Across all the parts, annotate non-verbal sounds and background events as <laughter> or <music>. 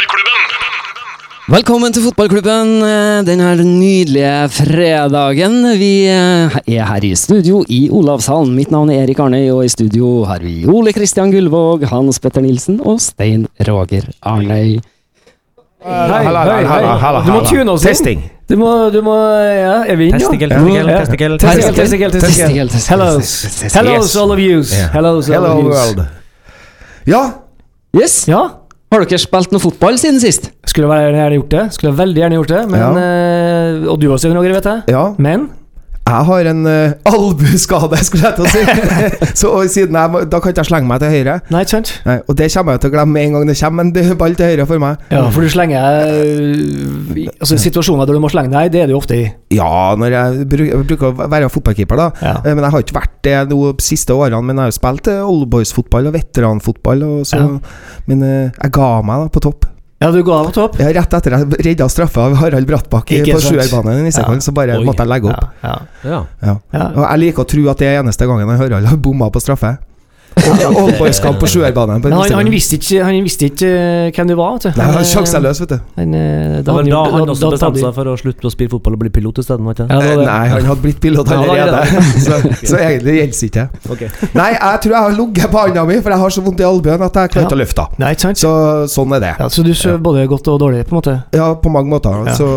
Fotballklubben! Velkommen til fotballklubben eh, denne nydelige fredagen. Vi eh, er her i studio i Olavshallen. Mitt navn er Erik Arnøy, og i studio har vi Ole Kristian Gullvåg, Hans Petter Nilsen og Stein Roger Arnøy. Hei, hei, hei. Du må tune oss inn. Testing. Du må, du må Ja, er vi inne? Testikel, Ja. testikel, testikel. Testikel, Hello. Hello, all of yous. Hello, all of yous. world. Ja, Yes, Ja, Har dere spilt noe fotball siden sist? skulle veldig gjerne gjort det. Skulle veldig gjerne gjort det. Men, ja. og du også, Roger, vet jeg. ja. Men Jeg har en uh, albueskade, skulle jeg til å si. <laughs> Så siden jeg, Da kan ikke jeg slenge meg til høyre. Nei, ikke sant? Nei, og det kommer jeg til å glemme med en gang det kommer en <laughs> ball til høyre for meg. Ja, for du slenger eh, Altså Situasjoner der du må slenge deg, det er du ofte i. Ja, når jeg, bruk, jeg bruker å være fotballkeeper, da. Ja. Eh, Men jeg har ikke vært det de siste årene. Men jeg har jo spilt eh, oldboys-fotball og veteranfotball. Og så, Ja. Men uh, jeg ga meg da på topp. Ja, du går av på topp. Ja, rett etter jeg redda straffa av Harald Brattbakk Ikke på sant. sjuerbanen i Nissekollen, så bare Oi. måtte jeg legge opp. Ja, Ja. Ja. ja. Og jeg liker å tro at det er eneste gangen Harald har bomma på straffe. Oldboys-kamp på sjuerbanen. Men han, han, visste ikke, han visste ikke eh, hvem du var. Nei, han er sjanseløs, vet du. Han, da, Det var hadde da han også da- da- bestemte seg for å slutte å spille fotball og bli pilot isteden, stedet ikke? Ja. Nei, han hadde blitt pilot Ja, det allerede. <laughs> så, så egentlig gjelder det ikke. okay. Nei, jeg tror jeg har ligget på handa mi, for jeg har så vondt i albuen at jeg klarer ikke å løfte sant? Så sånn er det. Ja, så du sover både godt og dårlig, på en måte? Ja, på mange måter. Ja. Så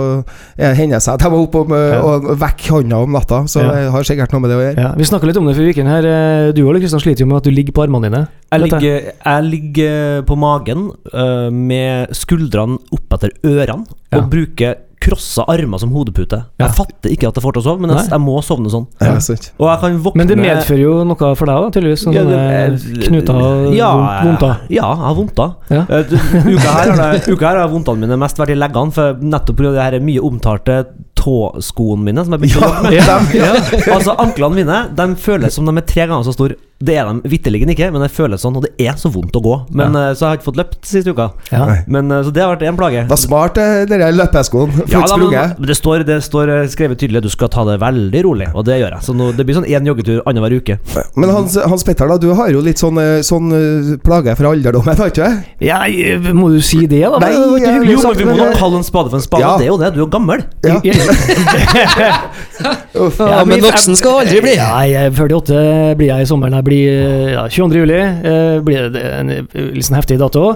eh, hender det seg at jeg må opp om, eh, Ja. og vekke hånda om natta, så Ja. jeg har sikkert noe med det å gjøre. Ja, Vi snakka litt om det før uken her. Eh, Du og Kristian sliter jo med at du ligger på armene dine. Jeg ligger, jeg ligger på magen uh, med skuldrene opp etter ørene Ja. og bruker krossa armer som hodepute. Ja. Jeg fatter ikke at jeg får til å sove, men jeg, jeg må sovne sånn. Ja. Og jeg kan våkne Men det medfører jo noe for deg, da, tydeligvis? Sånne Ja, knuter og ja, vondter. Ja, jeg har vondter. Ja. Uh, Uka her har det- uka her har vondtene mine mest vært i leggene, for nettopp pga. det her mye omtalte tåskoene mine. Som jeg begynte å jobbe med. Ja. Altså Anklene mine De føles som de er tre ganger så store. Det er de vitterlig ikke, men det føles sånn, og det er så vondt å gå. Men ja. Så jeg har ikke fått løpt siste uka. Ja. Men eh, Så det har vært en plage. Det var smart, eh, de der løpeskoene. Ja, da, men, det, står, det står eh, skrevet tydelig at du skal ta det veldig rolig, og det gjør jeg. Så nå, det blir sånn én joggetur annenhver uke. Men Hans, Hans Petter, da, du har jo litt sånn, eh, sånn eh, plage fra alderdommen, har ikke du? Ja, eh, må du si det, da? Nei, Jo, men vi må nok da kalle en spade for en spade. Ja. Det er jo det, du er gammel. Ja. <laughs> Uff. Ja, men voksen skal aldri bli. Nei, jeg er 48 blir jeg i sommeren. Jeg blir ja, 22. juli. eh, blir det en eh, litt sånn heftig dato.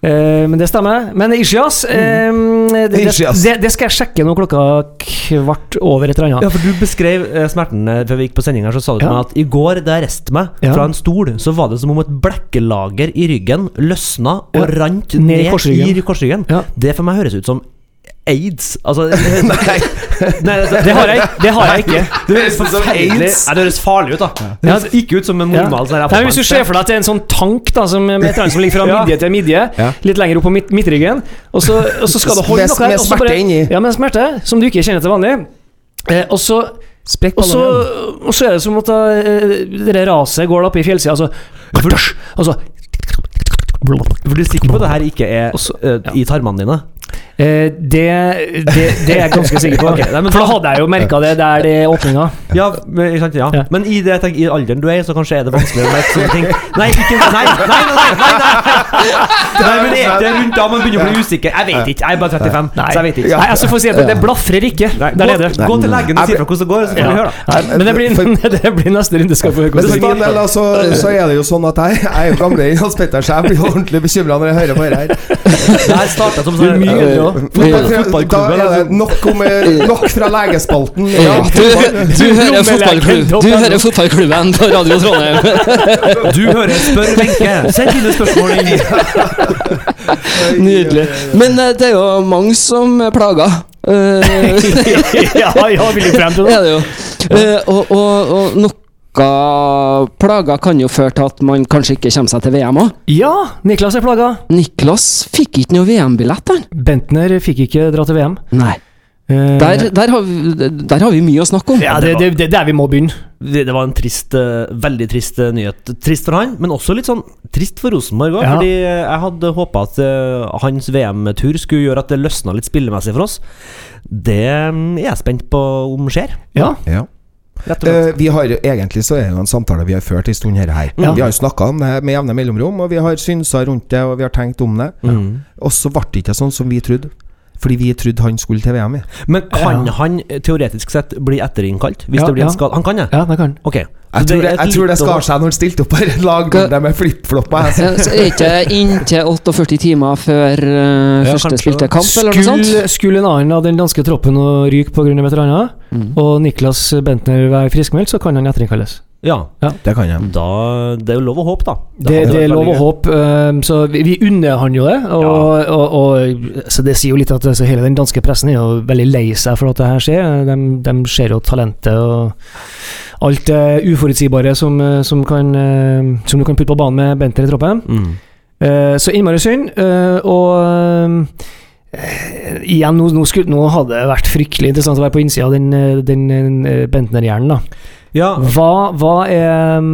Eh, men det stemmer. Men Ishias eh, det, Ischias. det, det skal jeg sjekke nå klokka kvart over et eller annet. Ja, for Du beskrev eh, smerten eh, før vi gikk på sending her, så sa du til meg at i går da jeg reiste meg Ja. fra en stol, så var det som om et blekkelager i ryggen løsna og Ja. rant Ned ned, i korsryggen. i korsryggen. Ja. Det for meg høres ut som aids. Altså <laughs> Nei, nei Det har jeg, det har jeg ikke. Det høres forferdelig Nei, Det høres farlig ut, da. Det Ja. høres ikke ut som en normal ja. Nei, hvis du ser for deg at det er en sånn tank da som, med et som ligger fra midje til midje, Ja. litt lenger opp på midt, midtryggen, og så, og så skal du holde noe med smerte bare- inni. Ja, med smerte, som du ikke kjenner til vanlig. Eh, og så Og så, og så er det som at uh, det raset går opp i fjellsida, altså Og så For du er sikker på at det her ikke er eh, i tarmene dine? Eh, det, det, det er jeg ganske sikker på. <laughs> okay, nei, men For da hadde jeg jo merka det der det åpninga. Ja, men, sant, ja. Ja. men i, det, tenk, i alderen du er i, så kanskje er det vanskeligere å merke sånne ting. Nei, ikke, nei, nei, nei, nei, nei, nei. nei men er det rundt da man begynner å bli usikker? Jeg vet ikke, jeg er bare 35, så jeg vet ikke. Nei, altså for å si at det, det blafrer ikke Nei, der gå, nede. gå til legen og si fra hvordan det går, så får vi høre. da Nei, men det blir, <laughs> det blir neste runde. Skal få høre Men hvordan for det da, så, så er det jo sånn at jeg, jeg er jo gamle i Hans Petter, så jeg blir ordentlig bekymra når jeg hører på dette her. <laughs> Her startet som sånn Da fotballklubben, er det altså. nok, om, eh, nok fra legespalten. Ja. Du, du, hører fotballklubb, du hører fotballklubben på Radio Trondheim. <laughs> Du hører Spør Wenche. Send dine spørsmål inn. <laughs> Nydelig. Men eh, det er jo mange som er plaga. Eh, <laughs> ja, ja, vil du frem til det det? er det jo. Eh, og, og, og noe plager kan jo føre til at man kanskje ikke kommer seg til VM òg. Ja, Niklas er plaga. Niklas fikk ikke noe VM-billett, han. Bentner fikk ikke dra til VM. Nei. Eh, Der, der, har vi, der har vi mye å snakke om. ja, det, det, det er der vi må begynne. Det, det var en trist, eh, veldig trist eh, nyhet. Trist for han, men også litt sånn trist for Rosenborg òg. Ja. Fordi jeg hadde håpa at hans VM-tur skulle gjøre at det løsna litt spillemessig for oss. Det mm, er jeg spent på om skjer. Ja. Ja. Rett og slett. Eh, vi har, egentlig så er det jo en samtale vi har ført en stund her. her. Ja. Vi har jo snakka om det med jevne mellomrom, og vi har synsa rundt det, og vi har tenkt om det. Mm. Og så ble det ikke sånn som vi trodde. Fordi vi trodde han skulle til VM. i Men kan Ja. han teoretisk sett bli etterinnkalt? Hvis Ja, det blir ja. en skade? Han kan det? Ja, det kan okay. Jeg tror det, jeg tror det skar seg når han stilte opp her. et lagbilde med flipflopper. jeg. Er det ikke inntil 48 timer før uh, Ja, første spilte kamp, eller noe sånt? Skulle, skulle en annen av den danske troppen å ryke pga. veteraner, Mm. og Niklas Bentner være friskmeldt, så kan han etterinnkalles. Ja. Det kan jeg. Da Det er jo lov å håpe, da. Det, hadde det er lov å håpe. um, så vi, vi unner han jo det. Og, og, og, så det sier jo litt at altså, hele den danske pressen er jo veldig lei seg for at det her skjer. De, de ser jo talentet og alt det uforutsigbare som, som, kan, eh, som du kan putte på banen med Benter i troppen. Mm. Eh, Så innmari synd. eh, Og eh, igjen, nå, nå, skulle, nå hadde det vært fryktelig interessant å være på innsida av den, den, den eh, Bentner-hjernen. da. Ja, Hva, hva er mm,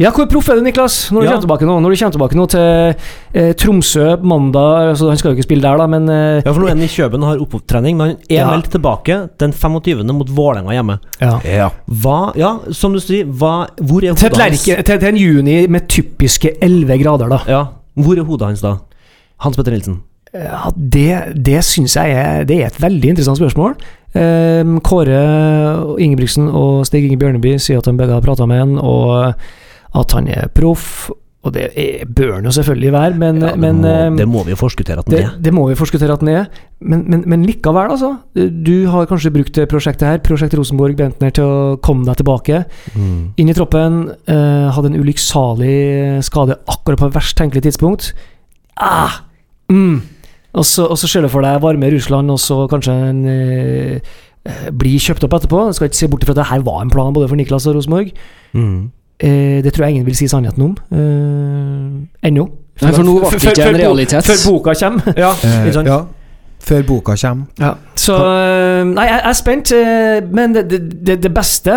Ja, hvor proff er du, Niklas, når du Ja. kommer tilbake nå? Når du kommer tilbake nå til eh, Tromsø mandag altså Han skal jo ikke spille der, da, men eh, ja, for nå er han i Kjøben og har opptrening, men han er Ja. meldt tilbake den 25. mot Vålerenga hjemme. ja. Ja. Hva Ja, som du sier, hva, hvor er hodet hans? til, til en juni med typiske 11 grader, da. Ja, hvor er hodet hans da? Hans Petter Nilsen. Ja, det det syns jeg er, det er et veldig interessant spørsmål. Eh, Kåre Ingebrigtsen og Stig Inge Bjørneby sier at de begge har prata med han, og at han er proff. Og det er, bør han jo selvfølgelig være, men, Ja, det, men må, eh, det må vi jo forskuttere at han er. det må vi forskuttere at han er. Men, men, men likevel, altså. Du har kanskje brukt det prosjektet her, Prosjekt Rosenborg Bentner, til å komme deg tilbake. Mm. Inn i troppen. eh, hadde en ulykksalig skade akkurat på verst tenkelig tidspunkt. Ah, mm. Og så, og så ser du for deg varme Russland, og så kanskje en eh, eh, blir kjøpt opp etterpå. Jeg skal ikke se bort ifra at det her var en plan både for Niklas og Rosenborg. Mm. Eh, det tror jeg ingen vil si sannheten om. Eh, Ennå. Nei, for nå ble det ikke en realitet. Før boka kommer. <laughs> Ja, Eh, ja. Før boka kommer. Ja, så øh, Nei, jeg er spent, øh, men det, det, det, beste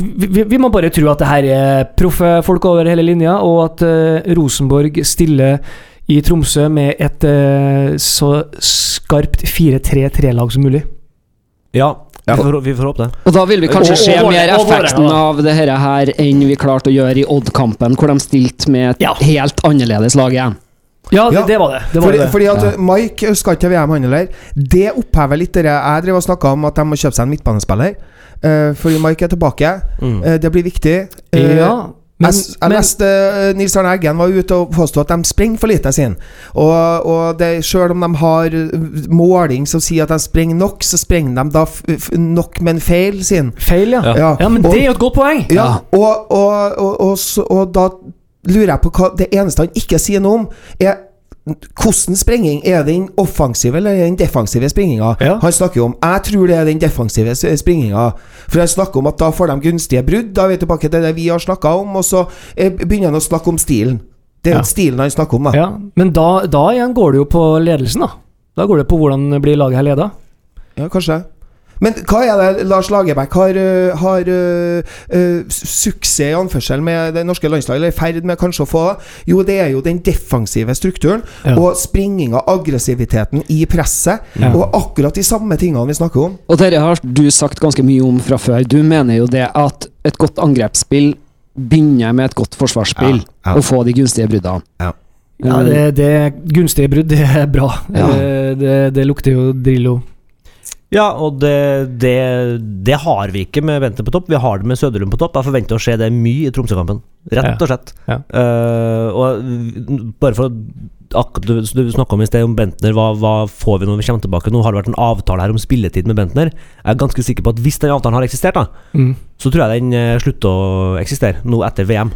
vi, vi- må bare tro at det her er proffe folk over hele linja, og at Rosenborg stiller i Tromsø med et øh, så skarpt 4-3-3-lag som mulig. Ja, Ja. Vi, får, vi får håpe det. Og da vil vi kanskje se mer effekten av det her, her enn vi klarte å gjøre i Odd-kampen, hvor de stilte med et Ja. helt annerledes lag igjen. Ja, det, Ja, det var det. det, var Fordi, det. fordi at Mike skal ikke til VM, han heller. Det opphever litt det jeg drev og snakka om, at de må kjøpe seg en midtbanespiller. Uh, fordi Mike er tilbake. Mm. Uh, det blir viktig. Uh, ja, men, jeg jeg men leste uh, Nils Arne Eggen var ute og påsto at de springer for lite, sin. Og, og det, selv om de har eh, måling som sier at de springer nok, så springer de da f f nok, men feil, sin. feil, ja. Ja. ja. men Og- det er jo et godt poeng! Ja, og, og, og, og, så, og da lurer jeg på hva Det eneste han ikke sier noe om, er hvordan sprenging? Er det den offensive eller den defensive springinga? Ja. Han snakker jo om Jeg tror det er den defensive s- springinga. For han snakker om at da får de gunstige brudd. Da er vi tilbake til det vi har snakka om, og så eh, begynner han å snakke om stilen. Det er Ja. stilen han snakker om, da. Ja, men da, da igjen går det jo på ledelsen, da. Da går det på hvordan blir laget her leda. Ja, kanskje. Men hva er det Lars Lagerbäck har, øh, har uh, uh, suksess i anførsel med det norske landslaget, eller er i ferd med kanskje å få? Jo, det er jo den defensive strukturen Ja. og springinga, aggressiviteten i presset, Ja. og akkurat de samme tingene vi snakker om. Og dette har du sagt ganske mye om fra før. Du mener jo det at et godt angrepsspill begynner med et godt forsvarsspill, Ja, ja. og få de gunstige bruddene. Ja, det, det gunstige brudd, det er bra. Ja. Det, Det, det lukter jo Drillo. Ja, og det, det, det har vi ikke med Bente på topp. Vi har det med Søderlund på topp. Jeg forventer å se det mye i Tromsø-kampen. Rett og slett. Ja. Eh, og bare for akkurat Du, du snakka om i sted om Bentner. Hva, hva får vi når vi kommer tilbake? Nå har det vært en avtale her om spilletid med Bentner. Jeg er ganske sikker på at hvis den avtalen har eksistert, da Mm. så tror jeg den eh, slutter å eksistere nå etter VM.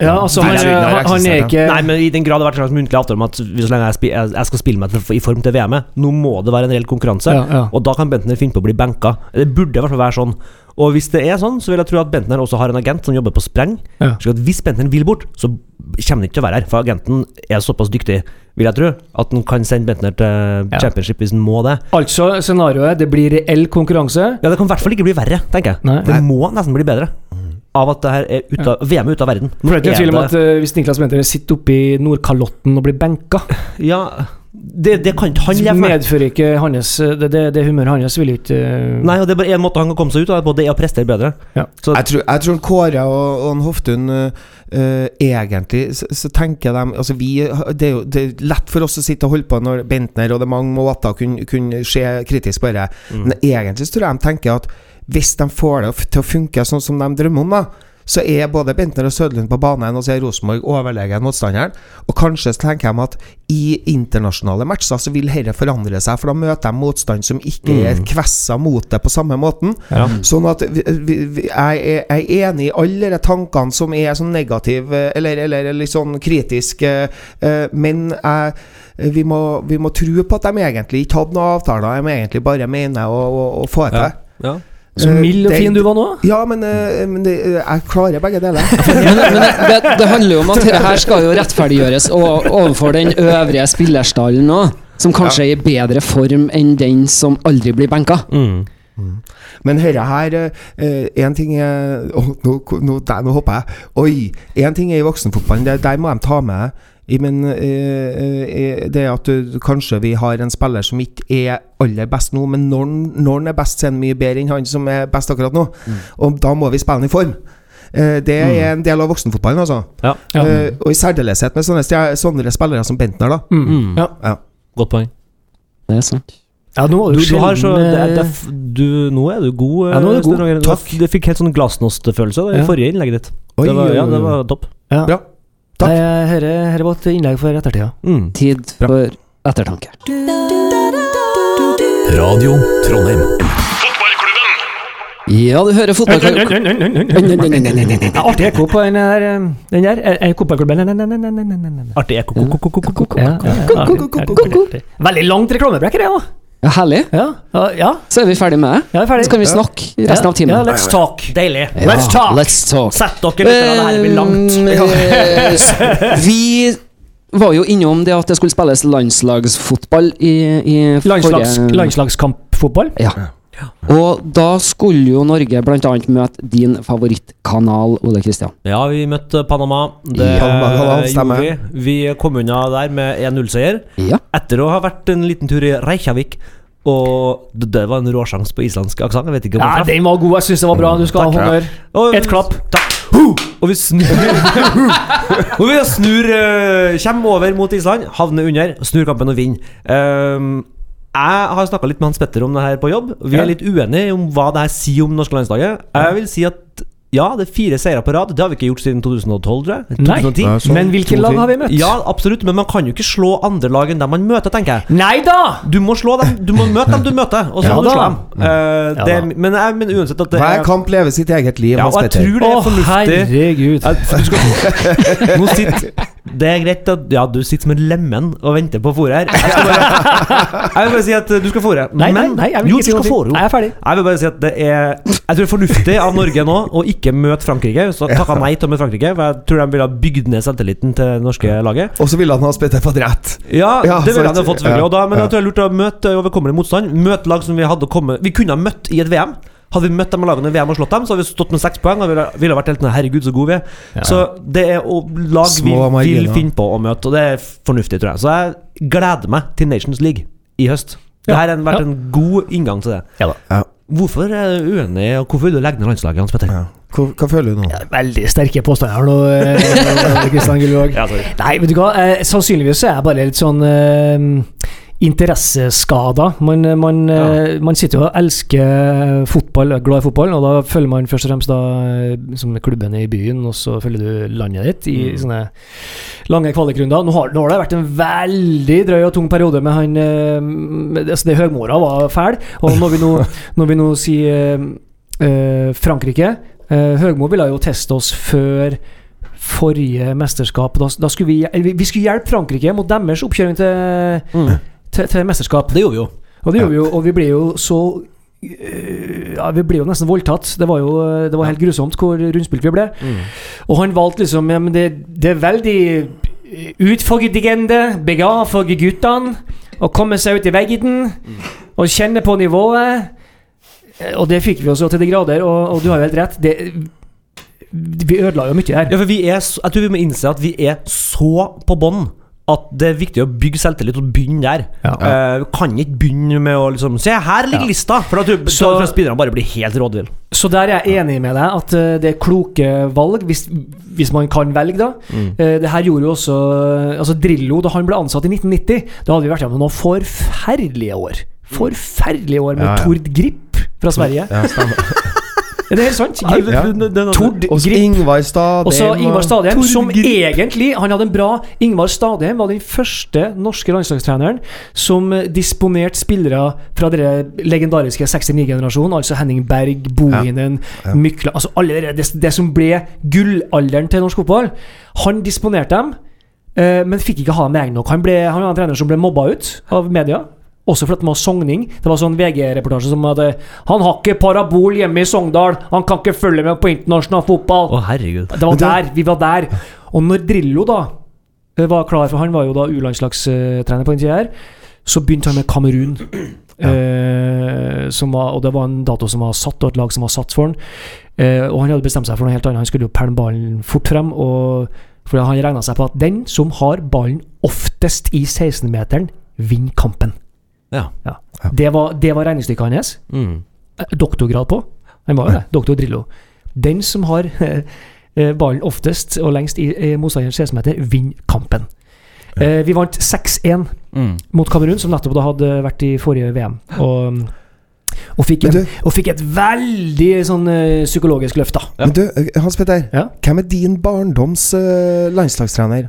Ja, altså, Nei, han, han, han er ikke Nei, men I den grad det har vært en slags muntlig avtale om at så lenge jeg, spi, jeg, jeg skal spille meg til, i form til VM-et, nå må det være en reell konkurranse. ja, ja. Og da kan Bentner finne på å bli benka. Det burde i hvert fall være sånn. Og hvis det er sånn, så vil jeg tro at Bentner også har en agent som jobber på spreng. Ja. Så at hvis Bentner vil bort, så kommer han ikke til å være her. For agenten er såpass dyktig, vil jeg tro, at han kan sende Bentner til Ja. championship hvis han må det. Altså, scenarioet Det blir reell konkurranse. Ja, Det kan i hvert fall ikke bli verre, tenker jeg. Nei. Det må nesten bli bedre. Av at det her er ut av, VM er ute av verden. Nå det er ikke er tvil om at eh, Hvis Niklas Bentner sitter oppe i Nordkalotten og blir benka? Ja, Det, det kan ikke han leve med. medfører ikke hans Det, det, det humøret hans vil ikke uh... Nei, og det er bare én måte han kan komme seg ut av, det er å prestere bedre. Ja. Så Jeg tror, jeg tror Kåre og, og Hoftun øh, Egentlig så, så tenker de altså vi, det, er jo, det er lett for oss å sitte og holde på når Bentner og det er mange måter å kunne, kunne se kritisk på det. Men egentlig så tror jeg de tenker at hvis de får det til å funke sånn som de drømmer om, da så er både Bentner og Sødlund på banen, og så er Rosenborg overlegen motstanderen. Og kanskje tenker de at i internasjonale matcher så vil dette forandre seg, for da møter de motstand som ikke er kvessa mot det på samme måten. Ja. Sånn at vi, vi, vi, jeg, er, enig i alle de tankene som er sånn negative, eller, eller litt sånn kritiske, eh, men jeg vi må, vi må tro på at de egentlig ikke hadde noen avtaler, de egentlig bare mener å, å, å få det til. ja. Så mild og fin du var nå. Ja, men, eh, men det, jeg klarer begge deler. <laughs> Men, men det, det handler jo om at dette her skal jo rettferdiggjøres og, overfor den øvrige spillerstallen òg, som kanskje er i bedre form enn den som aldri blir benka. Mm. Men dette her Én ting er oh, nå, nå, der, nå hopper jeg. Oi! Én ting er i voksenfotballen, det, der må de ta med. Men eh, eh, det at du, kanskje vi har en spiller som ikke er aller best nå, men når, når han er best, så er han mye bedre enn han som er best akkurat nå. Og da må vi spille han i form. Eh, det er en del av voksenfotballen, altså. Ja. Ja. Eh, og i særdeleshet med sånne, sånne spillere som Bentner, da. Mm. Mm. Ja. Ja. Godt poeng. Det er sant. ja, nå Du, du, du har så det, er- det, eh, er du, Nå er du god. Ja, nå er du eh, god. Takk. Du fikk helt sånn glasnost-følelse i Ja. forrige innlegget ditt. Oi, det var, ja, det var topp. ja. Bra. Takk. Nei, hører, hører på et innlegg for ettertida. Mm. Tid for ettertanke. Radio Trondheim. Fotballklubben! Ja, du hører fotballklubben Artig ekko på den der. eh, Den der. Er- er Fotballklubben. Artig ekko. Veldig langt reklamebrekk, det, da. Ja, herlig. Ja, ja, ja. Så er vi ferdig med det. Ja, er ferdig. Så kan vi snakke resten av timen. Ja, let's talk. Deilig. Ja, Let's talk. Let's talk. Sett dere litt, det her blir langt. Eh, Vi var jo innom det at det skulle spilles landslagsfotball i, i Landslags, forrige landslagskampfotball. Ja. Og da skulle jo Norge bl.a. møte din favorittkanal, Ole Kristian. Ja, vi møtte Panama. Det Ja, Panama, gjorde vi. Vi kom unna der med 1-0-seier. Ja. Etter å ha vært en liten tur i Reykjavik. Og det var en rå sjanse på islandsk aksent. Jeg vet ikke om Ja, den var god. Jeg syns det var bra. Du skal ha Takk. honnør. Og- Et klapp. Takk. Og vi snur <laughs> Og vi snur eh, Kommer over mot Island, havner under, snur kampen og vinner. Ehm, jeg har snakka litt med Hans Petter om det her på jobb. Vi Ja. er litt uenige om hva det her sier om det norske landslaget. Jeg vil si at ja, det er fire seire på rad. Det har vi ikke gjort siden 2012, tror jeg. Nei, 2010. Nei, sånn, men hvilke lag har vi møtt? Ja, absolutt, men man kan jo ikke slå andre lag enn dem man møter, tenker jeg. Nei da! Du må slå dem Du må møte dem du møter, og så Ja må du slå dem. Uh, Ja det, men, jeg- men uansett at det Hver er kamp lever sitt eget liv. ja, Hans og jeg Petter. tror det Å, er fornuftig herregud. Du skal, <laughs> nå sitter, det er greit at Ja, du sitter som en lemen og venter på fôret her. Jeg, skal bare, jeg vil bare si at du skal fôre. Nei, nei, nei, jeg vil ikke si du skal noe. Nei, jeg er ferdig. Jeg vil bare si at det er Jeg tror det er fornuftig av Norge nå å ikke møte Frankrike. Så takka nei til å møte Frankrike, for jeg tror de ville ha bygd ned selvtilliten til det norske laget. Og så ville han ha spilt fått rett. Ja, Ja, det ville han ha fått, selvfølgelig. Og da, men jeg tror det er lurt å møte overkommelig motstand. Møte lag som vi hadde kommet Vi kunne ha møtt i et VM. Hadde vi møtt dem og laget i VM og slått dem, så hadde vi stått med seks poeng. Og ville- ville vært helt sånn Herregud, så gode vi er. Så det er å, lag vi vil finne på å møte, og det er fornuftig, tror jeg. Så jeg gleder meg til Nations League i høst. Det Ja. her har vært Ja. en god inngang til det. Ja da. Ja. Hvorfor er du uenig, og hvorfor vil du legge ned landslaget, Hans Petter? Ja. Hva, hva føler du nå? Veldig sterke påstander her nå, eh, Kristian Gullvåg. Ja. Nei, vet du hva. Eh, sannsynligvis er jeg bare litt sånn eh, interesseskada. Man, man, ja. man sitter jo og elsker fotball, er glad i fotball, og da følger man først og fremst da eh, klubben i byen, og så følger du landet ditt i Mm. sånne lange kvalikrunder. Nå har, nå har det vært en veldig drøy og tung periode med han eh, med, altså Det høgmora var fæl, og når vi nå, <laughs> når vi nå sier eh, eh, Frankrike eh, Høgmo ville jo teste oss før forrige mesterskap. Da, da skulle vi, vi, vi skulle hjelpe Frankrike mot deres oppkjøring til, Mm. Til, til mesterskap. Det gjorde vi jo. Og det gjorde vi jo, og vi ble jo så øh, ja, Vi ble jo nesten voldtatt. Det var jo det var helt grusomt hvor rundspilt vi ble. Mm. Og han valgte liksom ja, men det, det er veldig utfordrende, bega for guttene, å komme seg ut i veggen og kjenne på nivået. Eh, Og det fikk vi også til de grader, og, og du har jo helt rett. Det, vi ødela jo mye her. Ja, for vi er, jeg tror vi må innse at vi er så på bånn at det er viktig å bygge selvtillit og begynne der. Ja. Uh, kan ikke begynne med å liksom Se, her ligger Ja. lista! For at du, Så- spillerne bare blir helt rådvill. Så der er jeg enig med deg, at eh, det er kloke valg, hvis, hvis man kan velge, da. Eh, det her gjorde jo også Altså Drillo, da han ble ansatt i 1990, da hadde vi vært gjennom noen forferdelige år. Forferdelige år med ja. Tord Grip fra Sverige. Ja, <laughs> stemmer. Er helt sant? Ja, det- det- det- det- Tord. Ingvar Stadheim. Og så Ingvar Stadheim, som egentlig Han hadde en bra Ingvar Stadheim var den første norske landslagstreneren som eh, disponerte spillere fra den legendariske 69-generasjonen, altså Henning Berg, Bohinen, Ja. Mykla Altså alle det, det som ble gullalderen til norsk fotball. Han disponerte dem, eh, men fikk ikke ha dem egne nok. Han, ble, han var en trener som ble mobba ut av media. Også fordi han var sogning. Det var sånn VG-reportasje som eh, Han har ikke parabol hjemme i Sogndal! Han kan ikke følge med på internasjonal fotball! Å, herregud. Det var der, vi var der. Og når Drillo da eh, var klar, for han var jo da U-landslagstrener på den tida her, så begynte han med Kamerun. Eh, som var, og det var en dato som var satt, og et lag som var satt for han. Eh, og han hadde bestemt seg for noe helt annet. Han skulle jo pælme ballen fort frem. Og for han regna seg på at den som har ballen oftest i 16-meteren, vinner kampen. Ja. Ja. Det var, det var regnestykket hans Mm. eh, doktorgrad på. Han var jo det. Doktor Drillo. Den som har <laughs> eh, ballen oftest og lengst i, i motstanderens 16-meter, vinner kampen. Ja. vi vant 6-1 Mm. mot Kamerun, som nettopp da hadde vært i forrige VM. Og, og, fikk, en, du- og fikk et veldig sånn eh, psykologisk løft, da. Men du, eh, Hans Petter. Ja. Hvem er din barndoms eh, landslagstrener?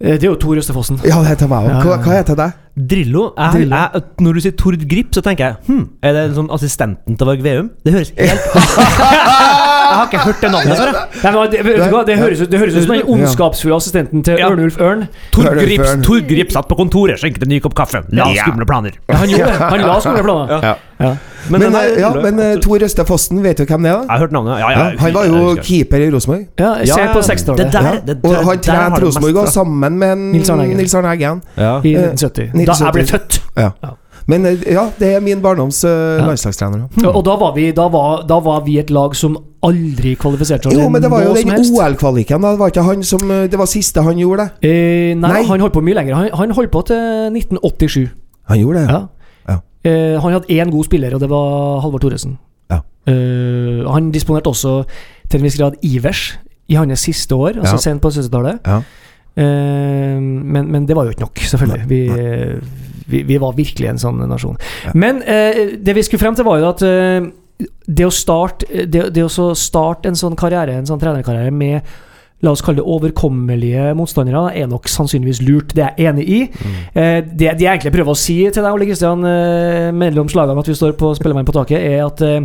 Eh, det er jo Tor Østefossen. Ja, det heter meg òg. Hva, hva heter det? Drillo, jeg, Drillo. Jeg, Når du sier Tord Grip, så tenker jeg hm, Er det en sånn assistenten til Varg Veum? Det høres helt <laughs> <laughs> har ikke hørt det navnet før. det, det høres ut det høres ut som den ondskapsfulle assistenten til Ørnulf Ørn. Torgrip satt på kontoret, skjenket en ny kopp kaffe. La skumle planer. Ja, Han gjorde det. Han la skoleplaner. Ja. Ja. Men, men, eh, ja, men eh, Tor Øste Fossen, vet du hvem det er? da? Jeg har hørt navnet. Ja, ja, Ja, han var jo keeper i Rosenborg. Ja, Ja, ja, på 60-tallet. Ja. Og han trente Rosenborg sammen med Nils Arne Eggen. Nils Arne Eggen. Ja. I Eh, 1970. Da jeg ble født. Ja. Ja. Men eh, ja, det er min barndoms uh, Ja. landslagstrener. Og- Og da var, vi, da, var, da var vi et lag som aldri kvalifiserte seg Jo, men det var jo den. OL-kvaliken. Det var ikke han som eh, Det var siste han gjorde det. Eh, nei, Nei. han holdt på mye lenger. Han, han holdt på til 1987. Han gjorde det, Ja. Ja. Eh, han hadde én god spiller, og det var Halvor Thoresen. Ja. Eh, han disponerte også til en viss grad Ivers i hans siste år, altså Ja. sent på 70-tallet. Ja. Eh, men, men det var jo ikke nok, selvfølgelig. Vi, vi, vi var virkelig en sånn nasjon. Ja. Men eh, det vi skulle frem til, var jo at eh, det å starte Det, det å starte en sånn karriere, en sånn trenerkarriere med La oss kalle det overkommelige motstandere, er nok sannsynligvis lurt. Det er jeg enig i. Eh, det, det jeg egentlig prøver å si til deg, Ole Kristian, eh, mellom slagene at vi står på Spellemann på taket, er at eh,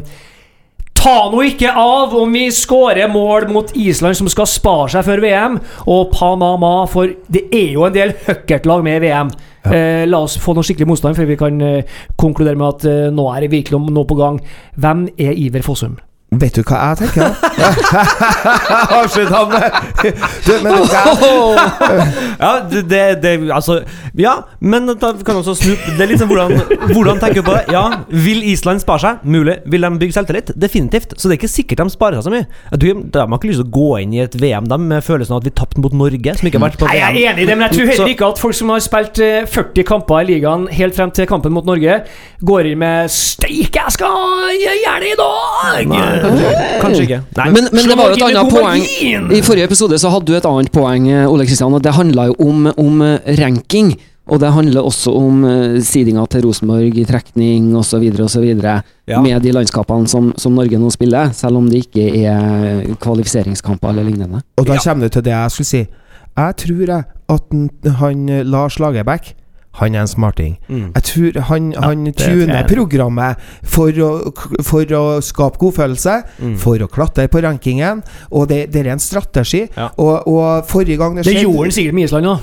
Ta nå ikke av om vi skårer mål mot Island, som skal spare seg før VM, og Panama, for det er jo en del høkkertlag med i VM. Eh, la oss få noe skikkelig motstand før vi kan eh, konkludere med at eh, nå er det virkelig noe på gang. Hvem er Iver Fossum? Vet du hva jeg tenker? <laughs> <laughs> Avslutt han med Du, men hva <laughs> Ja, det, det, det Altså, ja, men da kan også snu Det er litt sånn hvordan, hvordan tenker du på det? Ja, vil Island spare seg? Mulig. Vil de bygge selvtillit? Definitivt. Så det er ikke sikkert de sparer seg så mye. Tror De har ikke lyst til å gå inn i et VM de med følelsen av at vi tapte mot Norge, som ikke har vært på Nei, VM. jeg er enig i det, men jeg tror heller ikke at folk som har spilt eh, 40 kamper i ligaen helt frem til kampen mot Norge, går inn med 'Steike, jeg skal gjøre det i dag!' Kanskje ikke. Nei. Men, men det var jo et annet poeng. I forrige episode så hadde du et annet poeng, eh, Ole Kristian, og det handla jo om, om eh, ranking. Og det handler også om uh, sidinga til Rosenborg i trekning osv. osv. Ja. Med de landskapene som, som Norge nå spiller, selv om det ikke er kvalifiseringskamper eller lignende. Og da kommer du til det jeg skulle si. Jeg tror jeg at han, han Lars Lagerbäck han er en smarting. Mm. Jeg tror han, han tuner programmet for å, for å skape godfølelse, Mm. for å klatre på rankingen, og det, det er en strategi. Ja. Og, og forrige gang det Det gjorde han sikkert med Island òg.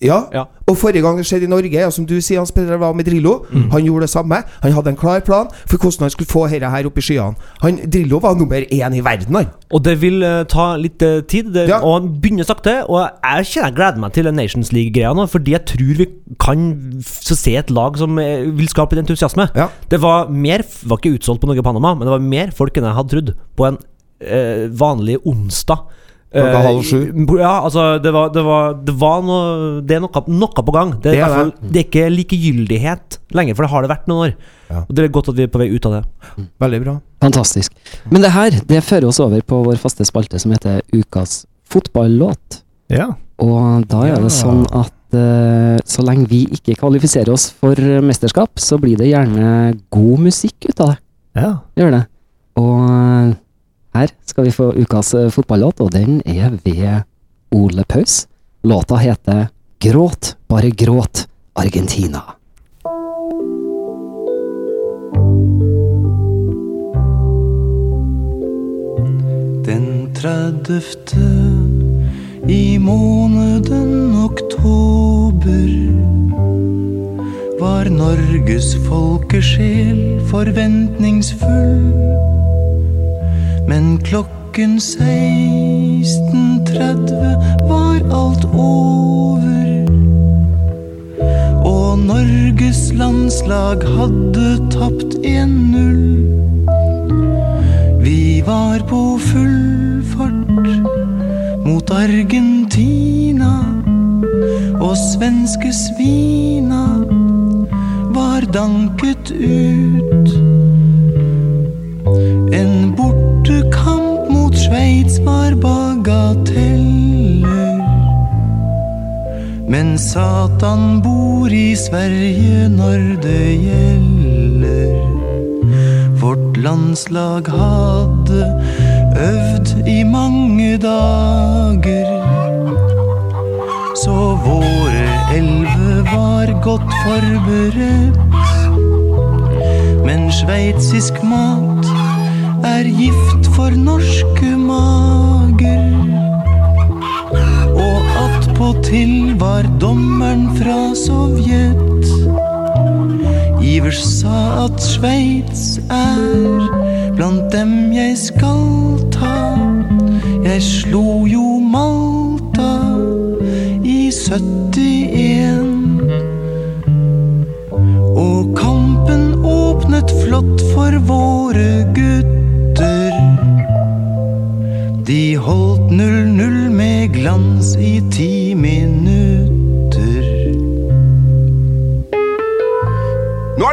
Ja. Ja. Og forrige gang det skjedde i Norge, ja, som du sier, Hans Petter var med Drillo, Mm. han gjorde det samme. Han hadde en klar plan for hvordan han skulle få dette her opp i skyene. Han, Drillo var nummer én i verden, han. Og det vil uh, ta litt uh, tid, det, Ja. og han begynner sakte. Og jeg kjenner jeg gleder meg til Nations League-greia nå, fordi jeg tror vi kan så se et lag som uh, vil skape litt entusiasme. Det var mer var ikke utsolgt på Norge Panama, men det var mer folk enn jeg hadde trodd på en vanlig onsdag Klokka Eh, halv sju. Ja, altså, det var, det var, det var noe Det er noe, noe på gang. Det er, Det i er fall, det er ikke likegyldighet lenger, for det har det vært noen år. Ja. Og Det er godt at vi er på vei ut av det. Veldig bra. Fantastisk. Men det her det fører oss over på vår faste spalte som heter Ukas fotballåt. Ja. Og da er det sånn at eh, så lenge vi ikke kvalifiserer oss for mesterskap, så blir det gjerne god musikk ut av det. ja. Gjør det. Og her skal vi få ukas eh, fotballåt, og den er ved Ole Paus. Låta heter Gråt, bare gråt, Argentina. Den tredjefte i måneden oktober var Norges folkesjel forventningsfull. Men klokken 16.30 var alt over. Og Norges landslag hadde tapt 1-0. Vi var på full fart mot Argentina, og svenske svina var danket ut. En bortekamp mot Sveits var bagateller. Men Satan bor i Sverige når det gjelder. Vårt landslag hadde øvd i mange dager. Så våre elleve var godt forberedt. Men sveitsisk mat er gift for norske mager. Og attpåtil var dommeren fra Sovjet. Ivers sa at Sveits er blant dem jeg skal ta. Jeg slo jo Malta i 71. Og kampen åpnet flott for våre gutter. Holdt 0-0 med glans i ti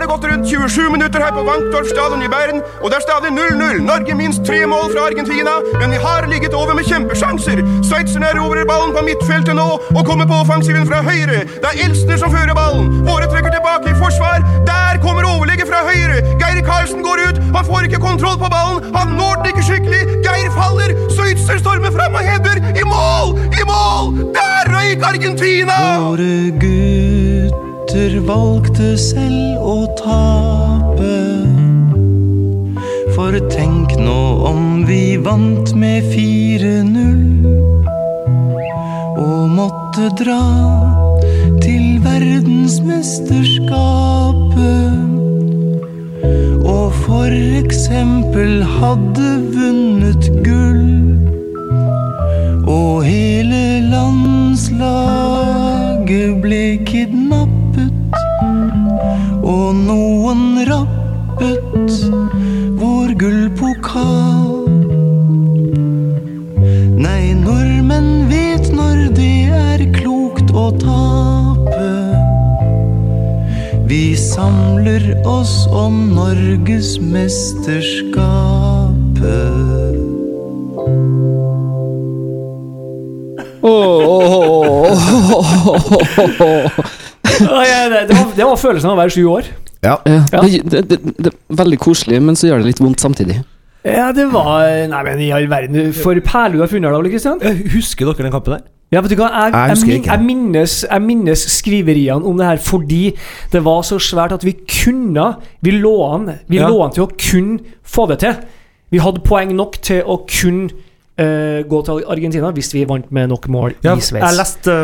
det gått rundt 27 minutter her på Wankdorf stadion i Bern, og det er stadig 0-0. Norge minst tre mål fra Argentina, men vi har ligget over med kjempesjanser. Sveitserne erobrer ballen på midtfeltet nå og kommer på offensiven fra høyre. Det er Elstner som fører ballen. Våre trekker tilbake i forsvar. Der kommer overlegget fra høyre. Geir Karlsen går ut. Han får ikke kontroll på ballen. Han når den ikke skikkelig. Geir faller. Sveitser stormer fram og header. I mål! I mål! Der røyk Argentina! Våre gutter valgte selv å tape. For tenk nå om vi vant med 4-0 og måtte dra til verdensmesterskapet. Og for eksempel hadde vunnet gull. Og hele landslaget ble kidnappet. Gullpokal. Nei, nordmenn vet når det er klokt å tape. Vi samler oss om Norges mesterskapet. Ja, ja, det, det, var, det var følelsen av å være sju år. Ja, Ja. det, det, det, det er veldig koselig, men så gjør det litt vondt samtidig. Ja, det var Nei, men i all verden. For perle du har funnet, da, Ole Kristian. Husker dere den kampen der? Ja, vet du hva, jeg, Jeg jeg, min, jeg, minnes, jeg minnes skriveriene om det her fordi det var så svært at vi kunne Vi lå an Vi Ja. lå an til å kunne få det til. Vi hadde poeng nok til å kunne eh, gå til Argentina hvis vi vant med nok mål Ja, i Sveits. jeg leste,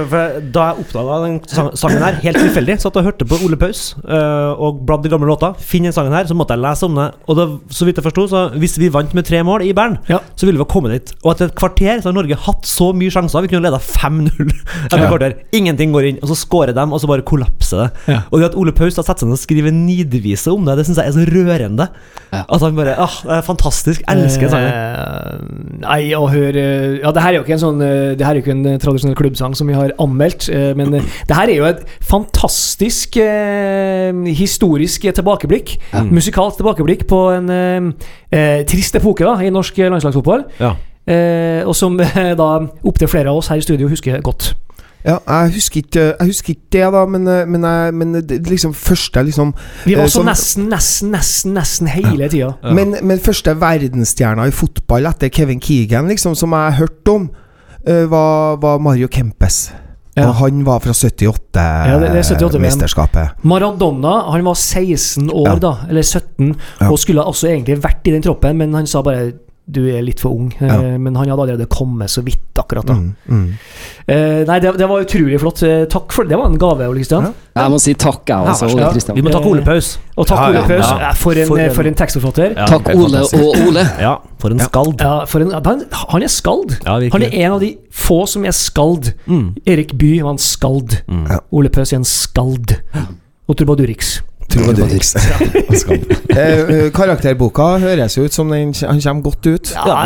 Da jeg oppdaga den sangen her, helt tilfeldig, satt og hørte på Ole Paus uh, og bladde de gamle låter, finner den sangen her, så måtte jeg lese om det. Og det, så vidt jeg forsto, så hvis vi vant med tre mål i Bern, Ja. så ville vi komme dit. Og etter et kvarter så har Norge hatt så mye sjanser. Vi kunne leda <laughs> 5-0 etter kvarter. Ingenting går inn, og så scorer de, og så bare kollapser det. Ja. Og det at Ole Paus har satt seg ned og skriver nidvise om det, det syns jeg er så rørende. Ja. At han bare ah, det er fantastisk. Elsker sangen. Eh, nei, og å høre Ja, det her er jo ikke en sånn eh, Det her er jo ikke en eh, tradisjonell klubbsang som vi har anmeldt, eh, men det her er jo et fantastisk eh, historisk tilbakeblikk. Musikalsk tilbakeblikk på en eh, trist epoke da i norsk landslagsfotball. Ja. Eh, og som eh, da opptil flere av oss her i studio husker godt. Ja, jeg husker ikke, jeg husker ikke det, da, men, eh, men, jeg, men det liksom første liksom Vi var Eh, så som- nesten, nesten, nesten, nesten hele tida. Men, men første verdensstjerna i fotball etter Kevin Keegan, liksom, som jeg hørte om, eh, var, var Mario Kempes. Ja. Og han var fra det- det er 78 VM. 78-mesterskapet. Maradona han var 16 år, Ja. da, eller 17, Ja. og skulle også egentlig vært i den troppen, men han sa bare du er litt for ung. Ja. Eh, Men han hadde allerede kommet så vidt akkurat da. Mm, mm. Eh, nei, det, det var utrolig flott. Eh, takk for det. Det var en gave, Ole Kristian. Jeg må si takk, jeg også, Ja, Ole Vi må takke Ole Paus. Og takk, Ja, Ole ja, Paus. ja. Eh, For, en, For en- for en tekstforfatter. Ja, Takk, Ole og Ole. Ja, for en skald. Ja, for en, han, han er skald. Ja, han er en av de få som er skald. Mm. Erik Bye var en skald. Mm. Ja. Ole Paus er en skald. Og Trubadurix. Trubadurix. <laughs> <laughs> eh, eh, karakterboka høres jo ut som den, han kommer godt ut. Ja,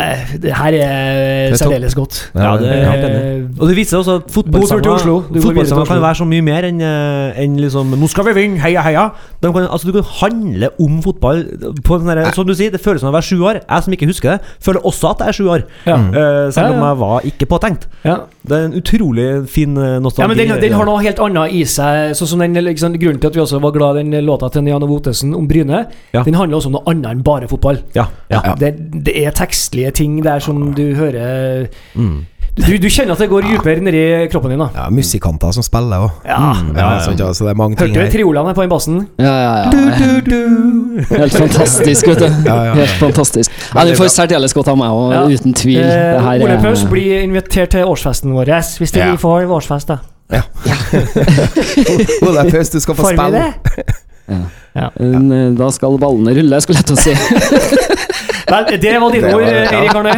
det her er særdeles godt. Ja, det er. Eh, Og det viser også at fotballsanger Oslo. kan være så mye mer enn en liksom Nå skal vi vinne, heia, heia! De kan, altså, du kan handle om fotball på en sånn der- Som du sier, det føles som å være sju år. Jeg som ikke husker det, føler også at jeg er sju år. Ja. Eh, selv om jeg var ikke påtenkt. Ja. Det er en utrolig fin eh, nostalgi. Ja, men den, den har noe helt annet i seg. Sånn som den, liksom, Grunnen til at vi også var glad i den låta til Jan Ottesen om Bryne, Ja. den handler også om noe annet enn bare fotball. Ja, ja. Det, det er tekstlige ting der som du hører Mm. Du, du kjenner at det går dypere nedi kroppen din. da Ja, musikanter som spiller òg. Ja. Ja, sant, ja, så det er mange ting Hørte du her. triolene på den bassen? Ja, ja, ja. Helt fantastisk, vet du. Ja, ja. Helt fantastisk. Ja, Du får særdeles godt av meg òg, Ja. uten tvil. Det Eh, her Ole Paus blir invitert til årsfesten vår, hvis du Ja. vi får årsfest, da. <laughs> Ole Paus, du skal få spille. <laughs> Ja. Men, Da skal ballene rulle, skulle jeg til å si. <laughs> Nei, det var dine ord. Erik Arne.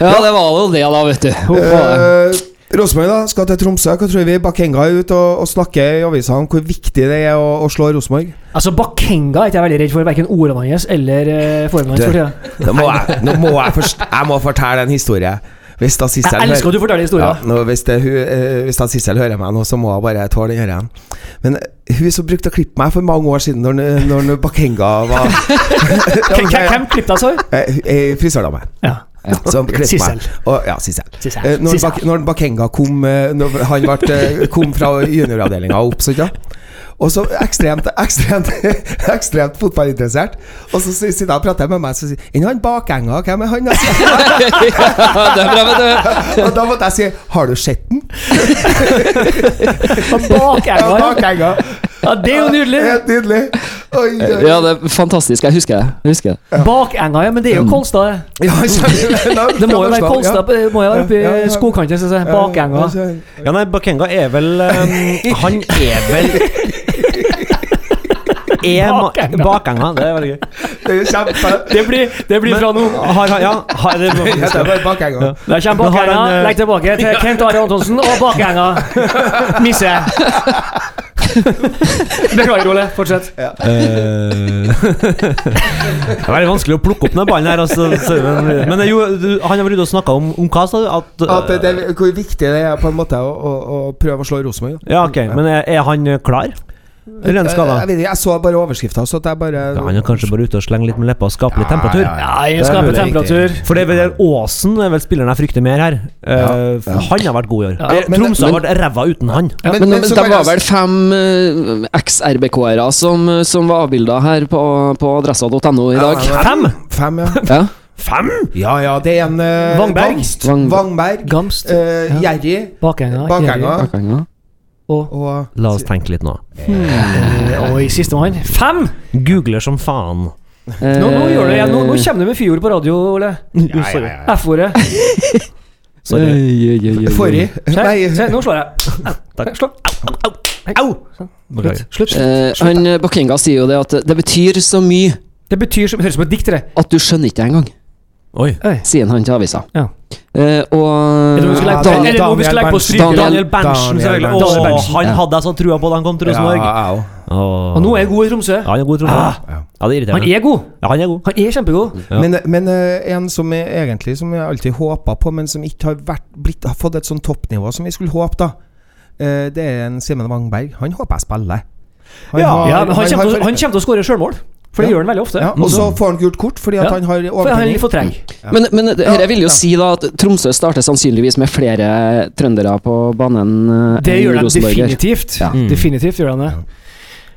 Ja, det var jo det, da, vet du. Uh, Rosenborg da, skal til Tromsø. Hva tror vi Bakenga er ute og, og snakker i avisa om hvor viktig det er å, å slå Rosenborg? Altså, Bakenga er ikke jeg veldig redd for, verken ordene hans eller uh, formen hans. Nå må jeg, nå må jeg, først, jeg må fortelle en historie. Hvis da Sissel Jeg elsker at du forteller ja, nå, hvis, det, hun, eh, hvis da Sissel hører meg nå, så må jeg bare tåle den her igjen. Men eh, hun som brukte å klippe meg for mange år siden, når, når Bakenga var <laughs> Hvem, hvem, klippet deg så? Eh, Frisørdame. Ja. Som Sissel. Og, ja, Sissel. Sissel. Eh, Når, Sissel. Bak, når Bakenga kom Når han ble, kom fra junioravdelinga opp, så ja. Og så ekstremt, <laughs> ekstremt, ekstremt fotballinteressert. Og så sitter han og prater med meg og sier Enn han Bakenga, hvem er han? <laughs> Ja, det er bra, vet du. <laughs> Og da måtte jeg si Har du sett den? Bakenga, ja. Bakenga. Ja. Det er jo nydelig. Helt nydelig. Oi, oi. Ja, det er fantastisk. Jeg husker det. Jeg husker det. Bakenga, ja, men det er jo Kolstad. det. Ja, Det må jo være Kolstad, det må jo være oppi Ja, ja, ja. skogkanten. si. Bakenga. ja, Ja, nei, Bakenga er vel um, Han er vel Bakenga. Bakenga. Det er veldig gøy. Det er kjempe Det blir, det blir fra nå. Har, ja, har, det, <laughs> Det heter Bakenga. Ja. Der kommer Bakenga. eh, Legg tilbake til Kent Are Antonsen og Bakenga. <laughs> Misse. <laughs> Beklager, Ole. Fortsett. Eh, <laughs> det er veldig vanskelig å plukke opp den ballen her. Altså, men men er jo, han har vært ute og snakka om, om hva, sa du? At, At det, det, hvor viktig det er på en måte å, å, å prøve å slå Rosenborg. Ja, ok. Men er, er han klar? Eller er han skada? jeg, vet ikke, jeg så bare overskrifta, Ja, han er kanskje bare ute og slenger litt med leppa og skaper litt temperatur. Ja, jeg er skaper temperatur. For det er vel Aasen er vel spilleren jeg frykter mer her. Ja. ja. Han har vært god i år. Ja, Eh, men- Tromsø har vært ræva uten han. Men- Men, men men det var vel fem uh, eks-RBK-ere som, som var avbilda her på, på adressa.no i dag. Ja, Fem? Fem, ja. Ja. Fem? Ja, ja, det er en uh, Vangberg. Gamst. Vang- Vangberg. Gamst. Uh, Ja. Gjerrig. Bakenga. Bakenga. Bakenga. Og, Og La oss tenke litt nå. Hmm. og i sistemann fem! Googler som faen. Eh, Nå, nå gjør det igjen. Nå, nå kommer du med fyord på radio, Ole. Sorry. F-ordet. <laughs> Sorry. Oi, oi, oi, oi. Forrige. Se, nå slår jeg. <laughs> Takk. Slå. Au! Slutt. Slutt. Eh, han eh, Bakenga sier jo det at det betyr så mye Det betyr som, høres ut som et dikt, det. at du skjønner ikke det engang, Oi. Siden han til avisa. Ja. Eh, og Er vi skal legge på- Daniel- er vi legge på? Daniel- Daniel Berntsen, Daniel selvfølgelig. Berntsen. Åh, Berntsen, han ja. hadde jeg så trua på da han kom til Rosenborg. Ja, jeg òg. Og nå er jeg god i Tromsø. Ja, han er god i Tromsø. Ah. ja. det er Han er god! Ja, han er god. Han er kjempegod. Ja. Men, men eh, en som jeg egentlig Som jeg alltid håpa på, men som ikke har, vært, blitt, har fått et sånn toppnivå som vi skulle håpe, da. eh, det er en Simen Wangberg. Han håper jeg spiller. Han Ja, har- Ja, men han, kommer til, han kommer til å skåre sjølmål, for det Ja. gjør han veldig ofte. ja, Og så får han gult kort fordi at Ja. han har For han er overtenning. for. Men, men dette vil jo ja. si da at Tromsø starter sannsynligvis med flere trøndere på banen eh, Det gjør de Rosenborger. definitivt. Ja. Mm. Definitivt gjør han det.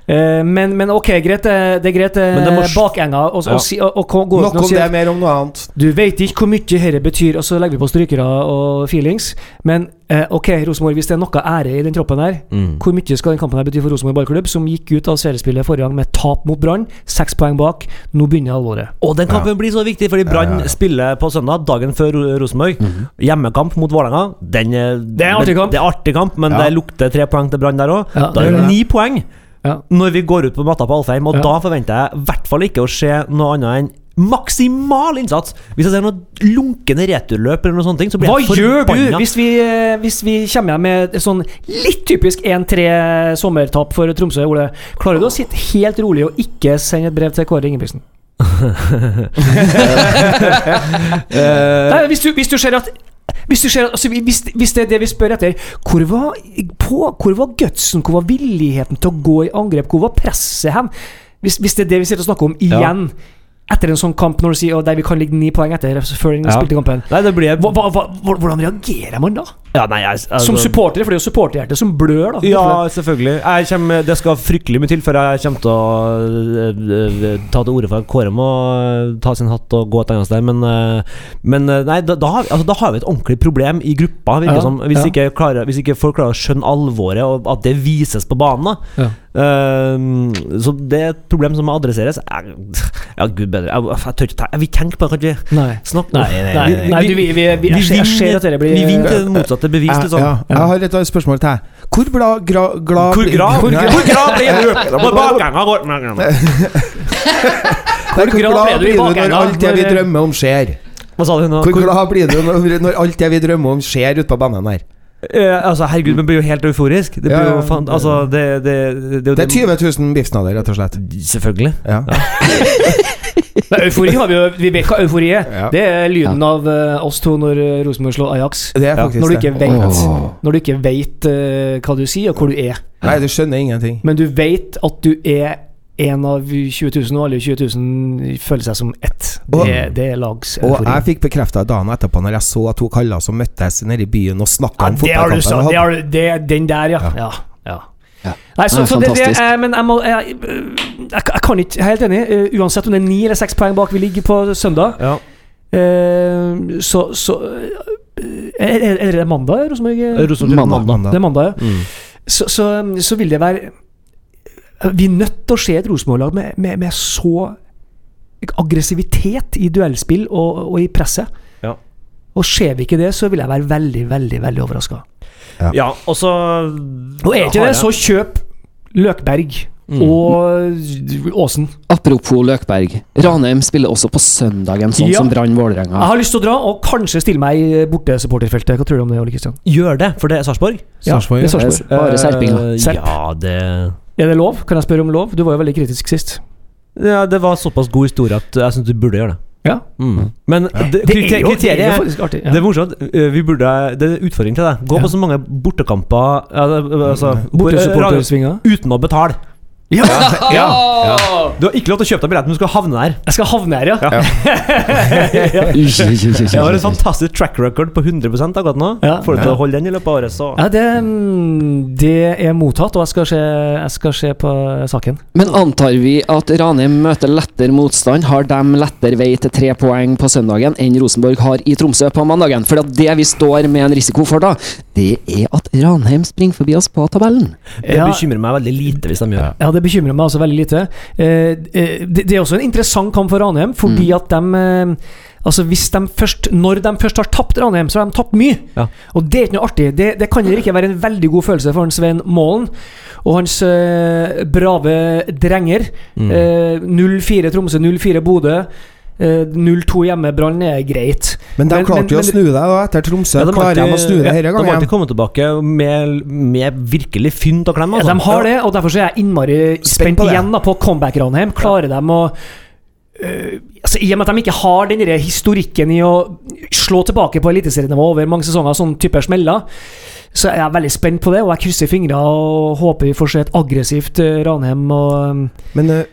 Eh, men, men ok, greit, eh, det er greit eh, bakenga og, Ja. og, og, og gå ut og om si det, at mer om noe annet. du vet ikke hvor mye dette betyr, og så legger vi på strykere og feelings. Men eh, ok, Rosenborg, hvis det er noe ære i den troppen her, Mm. hvor mye skal den kampen her bety for Rosenborg ballklubb, som gikk ut av seriespillet forrige gang med tap mot Brann, seks poeng bak, nå begynner alvoret. Og den kampen blir så viktig, fordi Brann spiller på søndag, dagen før Ro- Rosenborg. Hjemmekamp mot Vålerenga. Er, Det er en artig kamp. Det er artig kamp, men Ja. det lukter tre poeng til Brann der òg. Ja, da er det det. ni poeng Ja. når vi går ut på matta på Alfheim, og Ja. da forventer jeg i hvert fall ikke å se noe annet enn maksimal innsats. Hvis jeg ser noe lunkende returløp eller noe sånt, så blir Hva jeg gjør du hvis vi, eh, hvis vi kommer hjem med sånn litt typisk 1-3 sommertap for Tromsø, Ole? Klarer du å sitte helt rolig og ikke sende et brev til Kåre Ingebrigtsen? <laughs> Nei, hvis du, hvis du ser at hvis, du ser, altså, hvis, hvis det er det vi spør etter, hvor var, på, hvor var gutsen, hvor var villigheten til å gå i angrep, hvor var presset hen? Hvis, hvis det er det vi sitter og snakker om igjen, etter en sånn kamp, når du sier «Å, der vi kan ligge ni poeng etter før den Ja. spilte kampen Nei, det blir hva, hva, hva, hvordan reagerer man da? Ja, nei, jeg, altså, Som supporter, for det er jo supporterhjertet som blør, da. Ja, selvfølgelig. Jeg kommer, det skal fryktelig mye til før jeg kommer til å øh, øh, ta til orde for at Kåre må øh, ta sin hatt og gå et annet sted, men, men nei, da, da, har vi, altså, da har vi et ordentlig problem i gruppa, Ja, som. Hvis, ja. ikke klarer, hvis ikke folk klarer å skjønne alvoret, og at det vises på banen. da Ja. Ehm, så det er et problem som må adresseres. Jeg, ja, gud bedre. Jeg, jeg, tør ikke tenke på det, kan ikke Nei. snakke Nei, nei, vi, vi, vi, jeg ser at vi vinner til det motsatte bevis. Jeg, Liksom. ja, jeg har et spørsmål til deg. Hvor bla, gra, glad Hvor blir- glad Nei. hvor glad blir du? På bakgangen går Hvor glad glad ble du i blir du når alt det vi drømme drømmer om skjer? Hva sa du nå? Hvor glad blir du når, når alt det vi drømmer om skjer ute på banen her? Eh, altså, herregud, man blir jo helt euforisk. Det blir Ja, jo ja. fan, altså, det, det, det, Det er 20 000 biffsnadder, rett og slett. Selvfølgelig. Ja. <laughs> Men eufori har vi jo Vi vet hva eufori er. Ja. Det er lyden av uh, oss to når eh, Rosenborg slår Ajax. Det er Ja, faktisk Når du ikke vet Når du ikke vet eh, hva du sier, og hvor du er. Nei, du skjønner ingenting. Men du vet at du er en av 20 000, og alle 20 000 føler seg som ett. Og- Det, det er lags Og jeg fikk bekrefta dagen etterpå, når jeg så to kaller som møttes nede i byen og snakka Ja, om det fotballkampen. Det har du, det, den der, ja. ja. ja. Ja. Nei, så, så det, det er, Men jeg må jeg, jeg, jeg kan ikke Jeg er helt enig. eh, uansett om det er ni eller seks poeng bak vi ligger på søndag, Ja. eh, så, så eh, er, er det mandag, Rosenborg? Rosenborg Mandag. Det er mandag, ja. Mm. Så, så, så vil det være Vi er nødt til å se et Rosenborg-lag med, med, med så aggressivitet i duellspill og, og i presset. Ja. Og ser vi ikke det, så vil jeg være veldig, veldig veldig overraska. ja, og så Og er ikke det, så kjøp Løkberg Mm. og Åsen. Apropos Løkberg. Ranheim spiller også på søndagen, sånn Ja. som Brann Jeg har lyst til å dra og kanskje stille meg i bortesupporterfeltet. Hva tror du om det, Ole Kristian? Gjør det, for det er Sarpsborg. Ja, Sarpsborg, det er ja. Sarpsborg. Bare serpinger. Eh, Serp. Ja, det Er det lov? Kan jeg spørre om lov? Du var jo veldig kritisk sist. ja, Det var såpass god historie at jeg syns du burde gjøre det. Ja. Mm. Men ja. Det er jo, er faktisk artig. Det er morsomt. Eh, Vi burde, det er utfordring til deg. Gå Ja. på så mange bortekamper ja, altså, Bortesupportersvinger. uten å betale. <laughs> Ja! ja. Du har ikke lov til å kjøpe deg billett, men du skal havne der. Jeg skal havne her, ja. <laughs> <laughs> Jeg har en fantastisk track record på 100 akkurat nå. Ja. Får du til å holde den i løpet av året, så Ja, det, mm, det er mottatt, og jeg skal se, jeg skal se på saken. Men antar vi at Ranheim møter lettere motstand? Har de lettere vei til tre poeng på søndagen enn Rosenborg har i Tromsø på mandagen? For det vi står med en risiko for da, det er at Ranheim springer forbi oss på tabellen. det Ja. bekymrer meg veldig lite hvis de gjør Ja, det bekymrer meg altså veldig lite. Eh, eh, det, det er også en interessant kamp for Ranheim, fordi at de eh, Altså hvis de først Når de først har tapt Ranheim, så har de tapt mye. Ja. Og det er ikke noe artig. Det, det kan ikke være en veldig god følelse for Svein Målen og hans brave drenger. Mm. Eh, 0-4 Tromsø, 0-4 Bodø. Eh, 0-2 hjemme, Brann er greit. Men de klarte jo å snu deg da etter Tromsø. Ja, de Klarer de å snu deg denne gangen? De har alltid kommet tilbake med, med virkelig fynt og klem. Ja, Altså. de har det, og derfor så er jeg innmari spent, på igjen da, på comeback-Ranheim. Klarer de å Uh, altså, I og med at de ikke har den historikken i å slå tilbake på eliteserienivå over mange sesonger, sånn type smeller, så jeg er veldig spent på det. Og jeg krysser fingre og håper vi får se et aggressivt øh, Ranheim og Men, eh,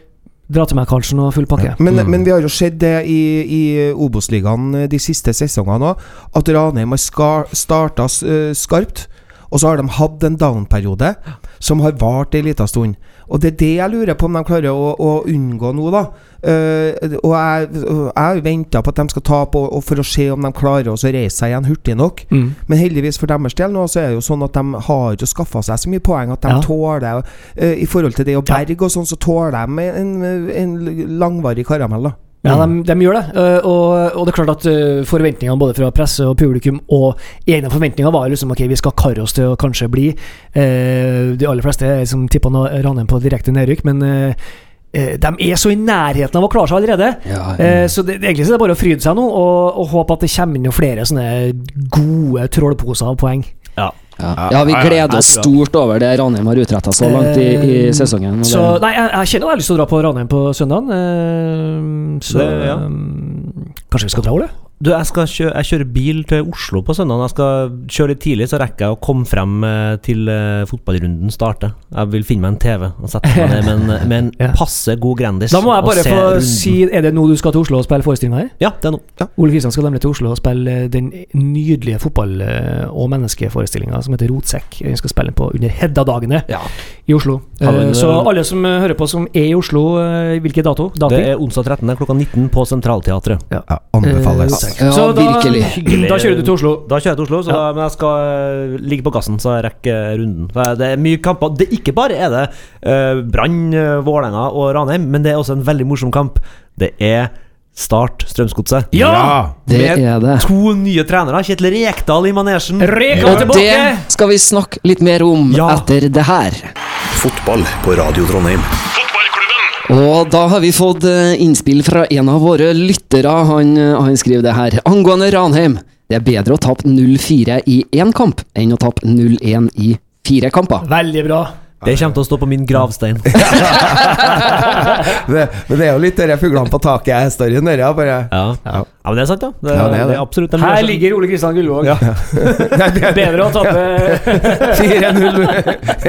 dra til meg Karlsen og full pakke. men, men vi har jo sett det i, i Obos-ligaen de siste sesongene òg, at Ranheim har ska- starta eh, skarpt. Og så har de hatt en down-periode som har vart ei liten stund. Og det er det jeg lurer på om de klarer å, å unngå nå, da. Uh, og jeg, har venta på at de skal tape, og, og for å se om de klarer å reise seg igjen hurtig nok. Mm. Men heldigvis for deres del nå, så er det jo sånn at de har ikke skaffa seg så mye poeng at de Ja. tåler uh, I forhold til det å berge og sånn, så tåler de en, en langvarig karamell, da. Ja, de, de gjør det. øh, Og, og det er klart at øh, forventningene både fra presse og publikum og egne forventninger var liksom ok, vi skal karre oss til å kanskje bli. Eh, de aller fleste som tippa Ranheim på direkte nedrykk, men eh, eh, de er så i nærheten av å klare seg allerede. Ja, ja. så det, egentlig så er det bare å fryde seg nå og, og håpe at det kommer inn flere sånne gode trollposer av poeng. Ja. ja, vi gleder oss stort over det Ranheim har utretta så langt i, i Eh, sesongen. Så nei, jeg, jeg kjenner jeg har lyst til å dra på Ranheim på søndag. Eh, så Det- ja. eh, kanskje vi skal dra, Ole? Du, jeg, skal kjø jeg kjører bil til Oslo på søndag. Jeg skal kjøre litt tidlig, så rekker jeg å komme frem eh, til eh, fotballrunden starter. Jeg vil finne meg en TV og sette meg ned med en, <laughs> med en Ja. passe god Grandis. Da må jeg bare få runden. si Er det nå du skal til Oslo og spille forestillinga her? Ja, det er nå. Ole Kristian skal nemlig til Oslo og spille eh, den nydelige fotball- og menneskeforestillinga som heter Rotsekk. Vi skal spille den på under Hedda-dagene Ja. i Oslo. Ja, Eh, Så alle som hører på som er i Oslo, hvilken dato? Det er onsdag 13. klokka 19 på Sentralteatret. Ja, anbefales. Eh, Ja, så da, virkelig. Da kjører du til Oslo. Da kjører jeg til Oslo, så da, men jeg skal eh, ligge på gassen så jeg rekker runden. For Det er mye kamper. Det, ikke bare er det uh, Brann, eh, Vålerenga og Ranheim, men det er også en veldig morsom kamp. Det er Start Strømsgodset. Ja! det med er det. To nye trenere. Kjetil Rekdal i manesjen. Rekdal Og tilbake! det skal vi snakke litt mer om Ja. etter det her. Fotball på Radio Trondheim. Og da har vi fått eh, innspill fra en av våre lyttere. Han, eh, han skriver det her. Angående Ranheim. Det er bedre å tape 0-4 i én kamp enn å tape 0-1 i fire kamper. Veldig bra. Det kommer til å stå på min gravstein. <laughs> Det, men det er jo litt de fuglene på taket-storyen ja. Ja. ja, men det er sant, da. Det, Ja, det er det. absolutt Her ligger Ole Kristian Gullvåg. Ja. <laughs> Bedre å tape <laughs> 4-0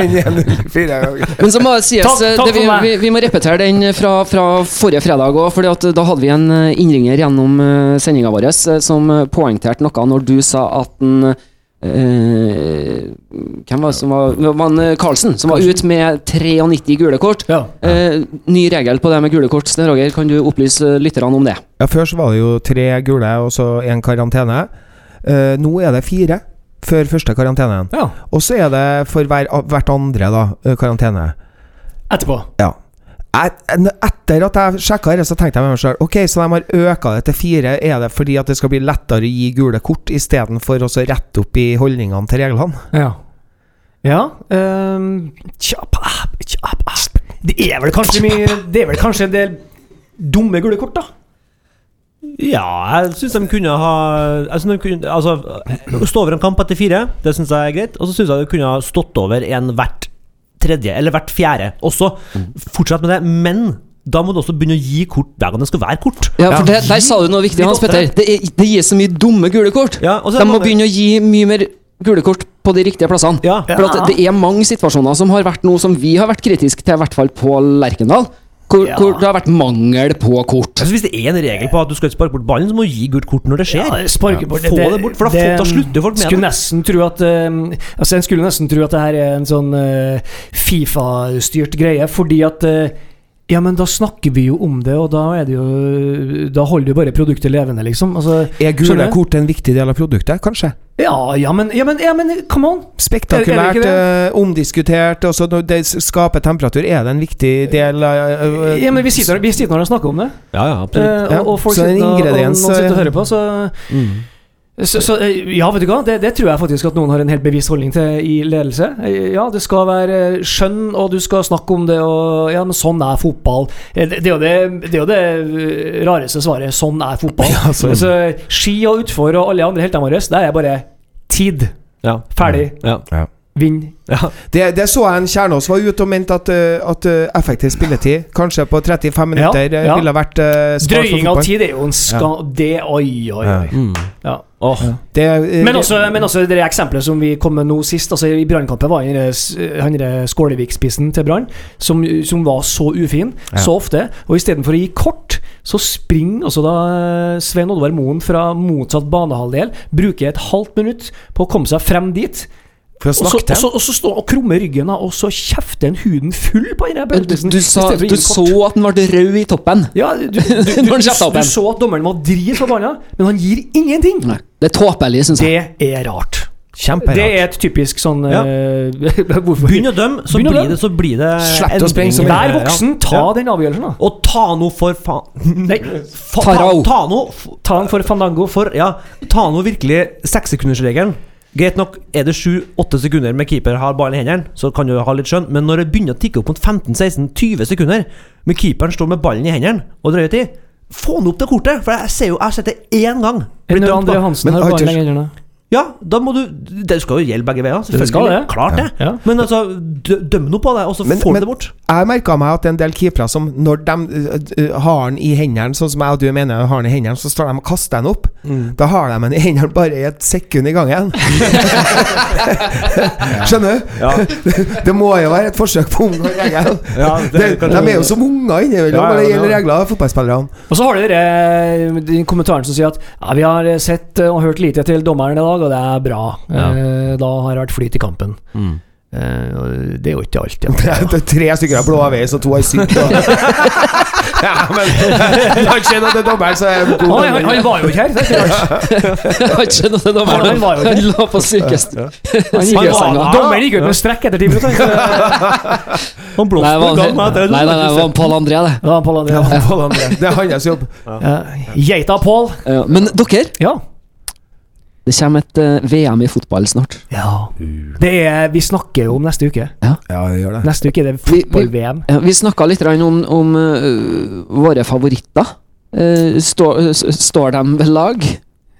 enn 1-0 fire ganger. Men så må jeg sies, Takk- eh, takk det, vi, vi, vi må repetere den fra, fra forrige fredag òg, for da hadde vi en eh, innringer gjennom sendinga vår eh, som eh, poengterte noe når du sa at den eh, Hvem var det som var man, eh, Carlsen, som var ute med 93 gule kort. Ja. Eh, ny regel på det med gule kort. Roger, kan du opplyse lytterne om det? Ja, Før så var det jo tre gule og så én karantene. Eh, nå er det fire før første karantenen. ja. Og så er det for hver, hvert andre da, eh, karantene. Etterpå. Ja. Jeg, etter at jeg sjekka dette, så tenkte jeg med meg selv Ok, så de har øka det til fire. Er det fordi at det skal bli lettere å gi gule kort, istedenfor å rette opp i holdningene til reglene? Ja. Ja um. Det er vel kanskje mye Det er vel kanskje en del dumme gule kort, da? Ja, jeg syns de kunne ha jeg synes de kunne, Altså, Stå over en kamp etter fire, det syns jeg er greit. Og så syns jeg de kunne ha stått over en hvert tredje, eller hvert fjerde også. Fortsett med det. Men da må du også begynne å gi kort gang det skal være kort. Ja, for det, Der sa du noe viktig, Hans Petter. Det, er, det gis så mye dumme gule kort. Ja, De må begynne å gi mye mer gule kort på de riktige plassene. Ja. For at det er mange situasjoner som har vært noe som vi har vært kritiske til, i hvert fall på Lerkendal. Hvor, Ja. hvor det har vært mangel på kort. Altså, hvis det er en regel på at du skal ikke sparke bort ballen, så må du gi gult kort når det skjer. Ja, sparke bort Få det bort, for da, får- da slutter folk med Skulle det. nesten tro at uh, Altså En skulle nesten tro at det her er en sånn uh, Fifa-styrt greie, fordi at eh, Ja, men da snakker vi jo om det, og da er det jo Da holder jo bare produktet levende, liksom. Altså, Er gule kort en viktig del av produktet, kanskje? Ja, ja, men, ja, men, ja, men come on! Spektakulært, Er det eh, omdiskutert, også når det skaper temperatur. Er det en viktig del av eh, Ja, men Vi sitter, vi sitter når og snakker om det, Ja, ja, absolutt. Uh, og, og folk så en sitter, og, og noen sitter og hører på, så Mm. Så, så eh, ja, vet du hva, det, det tror jeg faktisk at noen har en helt bevisst holdning til i ledelse. Eh, Ja, det skal være skjønn, og du skal snakke om det, og ja, men sånn er fotball. Eh, Det, det, er, det, det er jo det eh, rareste svaret. Sånn er fotball. <laughs> Ja, sånn. Altså, ski og utfor og alle andre heltene våre, det er bare tid. Ja. Ferdig. Ja. Vinn. ja. Det, det så jeg en Kjernås var ute og mente at, eh, at eh, effektiv spilletid, kanskje på 35 minutter, ja, ja. ville vært uh, Drøying av tid er jo en skam... Det Oi, oi, oi. Mm. Ja. Åh. Det, eh, Men også, men også det eksempelet som vi kom med nå sist. Altså I Brannkampen var han Skålevik-spissen til Brann, som, som var så ufin Ja. så ofte. Og istedenfor å gi kort, så springer altså da eh, Svein Oddvar Moen fra motsatt banehalvdel, bruker et halvt minutt på å komme seg frem dit. For å snakke til så, og så står han og krumme ryggen, og så kjefter han huden full på den der Du, du, du så at den ble rød i toppen. Ja, du, du, <laughs> du, han så at dommeren var dritforbanna, men han gir ingenting. Nei, det er tåpelig, syns jeg. Det er rart. Kjemperart. Det er et typisk sånn Ja. eh, <laughs> Hvorfor? Begynn å dømme, så Begynn å blir dømme. det, så blir det Slett å sprenge som. Vær voksen, ta Ja. den avgjørelsen, da. Og ta nå for faen <laughs> Nei, Fa- Farao. Ta, ta nå ta den for Fandango. for Ja, ta nå virkelig sekssekundersregelen. Greit nok, er det sju-åtte sekunder med keeper har ballen i hendene, så kan du ha litt skjønn, men når det begynner å tikke opp mot 15-16-20 sekunder, med keeperen står med ballen i hendene og drøye tid, få han opp det kortet! For jeg ser jo, jeg har sett det én gang. Dømt André. Hansen har ballen i enn Ja, da må du Det skal jo gjelde begge veier. Det skal selvfølgelig. det. Klart det. Ja. Men altså, døm nå på det, og så Men- får du det bort. Jeg merka meg at det er en del keepere som når de uh, uh, har den i hendene, sånn som jeg og du mener har den i hendene, så står de og kaster den opp. Da har de den i hendene bare i et sekund i gangen. <laughs> Skjønner du? <laughs> Det må jo være et forsøk på ung regel. Ja, De, er jo som unger innimellom Ja, ja, når det ja. gjelder regler, fotballspillerne. Og så har du dere, den kommentaren som sier at ja, vi har sett eh, og hørt lite til dommeren i dag, og det er bra. Ja. Eh, Da har det vært flyt i kampen. Mm. Eh, Det er jo ikke alltid. <laughs> Det er tre stykker av blå avis og to har sykt. og- Ja, men <laughs> han har ikke skjedd det er dommeren, så er det god Han, han, han var jo ikke her. Er ikke har ikke skjønt at det var Han- han var jo Han lå på sykest. <laughs> Han ut-. Dommeren gikk ut med strekk etter ti minutter. Han blåste i gang med nei, det- nei, nei, det var Pål André, det. Det var Paul André. Ja. Det er hans jobb. Ja. Geita Pål. Ja, Men dere, Ja. Det kommer et uh, VM i fotball snart. ja. Det er, vi snakker jo om neste uke. Ja, det gjør det. Neste uke er det Vi- vi- fotball-VM. Ja, vi snakka litt om, om uh, våre favoritter. Uh, står, s- står de ved lag?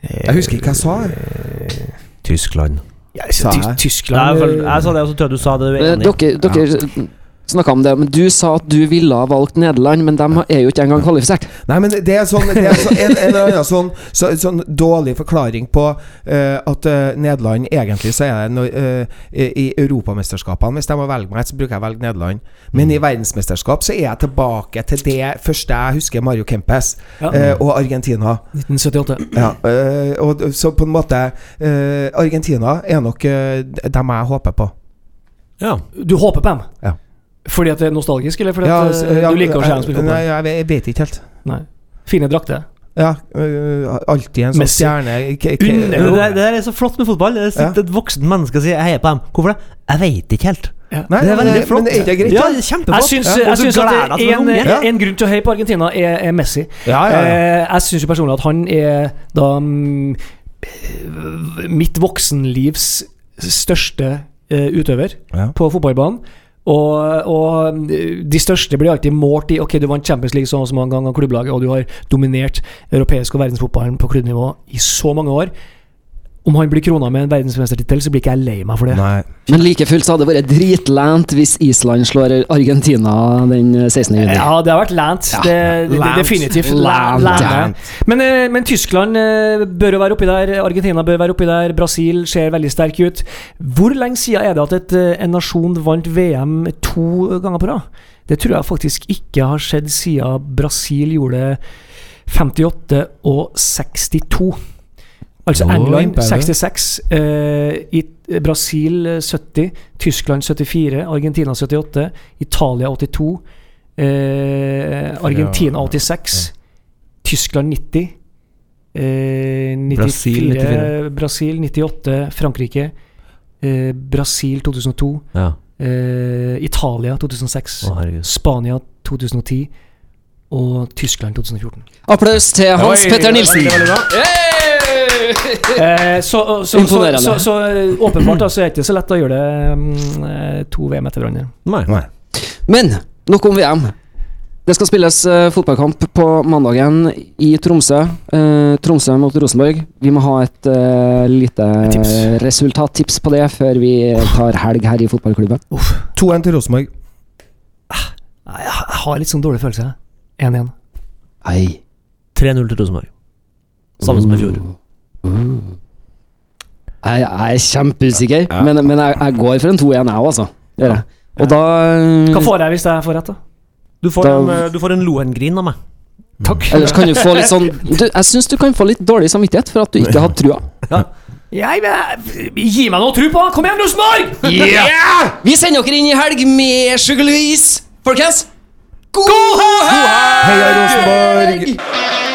Jeg husker ikke hva jeg sa. Tyskland. Ja, Sa jeg? Tyskland Nei, for, jeg sa det, og så tror jeg du sa det. Er Eh, dere dere snakka om det, men du sa at du ville ha valgt Nederland, men de er jo ikke engang kvalifisert. Nei, men det er, sånn, det er så, en, en eller annen sånn, så, sånn dårlig forklaring på uh, at uh, Nederland egentlig så er det no, uh, i i europamesterskapene Hvis jeg må velge meg, så bruker jeg å velge Nederland. Men i verdensmesterskap så er jeg tilbake til det første jeg husker, Mario Kempes Ja. eh, og Argentina. 1978. Ja, eh, og så på en måte eh, Argentina er nok eh, dem jeg håper på. Ja. Du håper på dem? Ja. Fordi at det er nostalgisk, eller fordi Ja, at eh, ja, du liker å se dem spille Nei, fotball? jeg, vet- jeg vet ikke helt. Nei. Fine drakter. Ja, øh, alltid en sånn Messi. stjerne k- Det, det, det der er så flott med fotball. Det sitter et voksen menneske og sier 'jeg heier på dem'. Hvorfor det? Jeg veit ikke helt. Nei, Det er veldig flott. Men er greit? Ja, det er Jeg syns, Ja, jeg syns at det en, en en grunn til å heie på Argentina er, er Messi. Ja, ja, ja. Eh, jeg syns personlig at han er da mm, mitt voksenlivs største eh, utøver Ja. på fotballbanen. Og, og de største blir alltid målt i Ok, du vant Champions League så og så mange ganger, klubblaget, og du har dominert europeisk og verdensfotballen på klubbnivå i så mange år. Om han blir krona med en verdensmestertittel, så blir ikke jeg lei meg for det. Nei. Men like fullt så hadde det vært dritlent hvis Island slår Argentina den 16. juni. Ja, det har vært lent. Ja, det, det, det, definitivt. Lent. lent. lent. Men, eh, men Tyskland eh, bør jo være oppi der. Argentina bør være oppi der. Brasil ser veldig sterk ut. Hvor lenge siden er det at et, eh, en nasjon vant VM to ganger på rad? Det tror jeg faktisk ikke har skjedd siden Brasil gjorde det 58 og 62. Altså England imper 66, eh, i Brasil eh, 70, Tyskland 74, Argentina 78, Italia 82, eh, Argentina 86, Tyskland 90, eh, 94, Brasil 94. Brasil 98, Frankrike, eh, Brasil 2002, Ja. eh, Italia 2006, Å. Spania 2010 og Tyskland 2014. Applaus til Hans Petter Nilsen. Det var, det bra. <laughs> Eh, så, så, så, så, så, eh, åpenbart da, så er det ikke så lett å gjøre det mm, eh, to VM etter hverandre. Men nok om VM. Det skal spilles eh, fotballkamp på mandagen i Tromsø. Eh, Tromsø mot Rosenborg. Vi må ha et eh, lite tips. resultattips på det før vi tar helg her i fotballklubben. 2-1 til Rosenborg. Jeg jeg har litt sånn dårlig følelse. 1-1. Hei. 3-0 til Rosenborg. Samme som i fjor. Jeg, jeg er kjempeusikker, men, men jeg, jeg går for en 2-1, jeg òg, altså. Gjør jeg. Og da Hva får jeg hvis jeg får rett, da? Du får Da- en, eh, du får en Lohengrin av meg. Takk. Ellers kan du få litt sånn du, Jeg syns du kan få litt dårlig samvittighet for at du ikke har trua. Jeg, men, gi meg noe tro på! Kom igjen, Rosenborg! Vi sender dere inn i helg med Sugar Louise, folkens! God helg! Heia Rosenborg!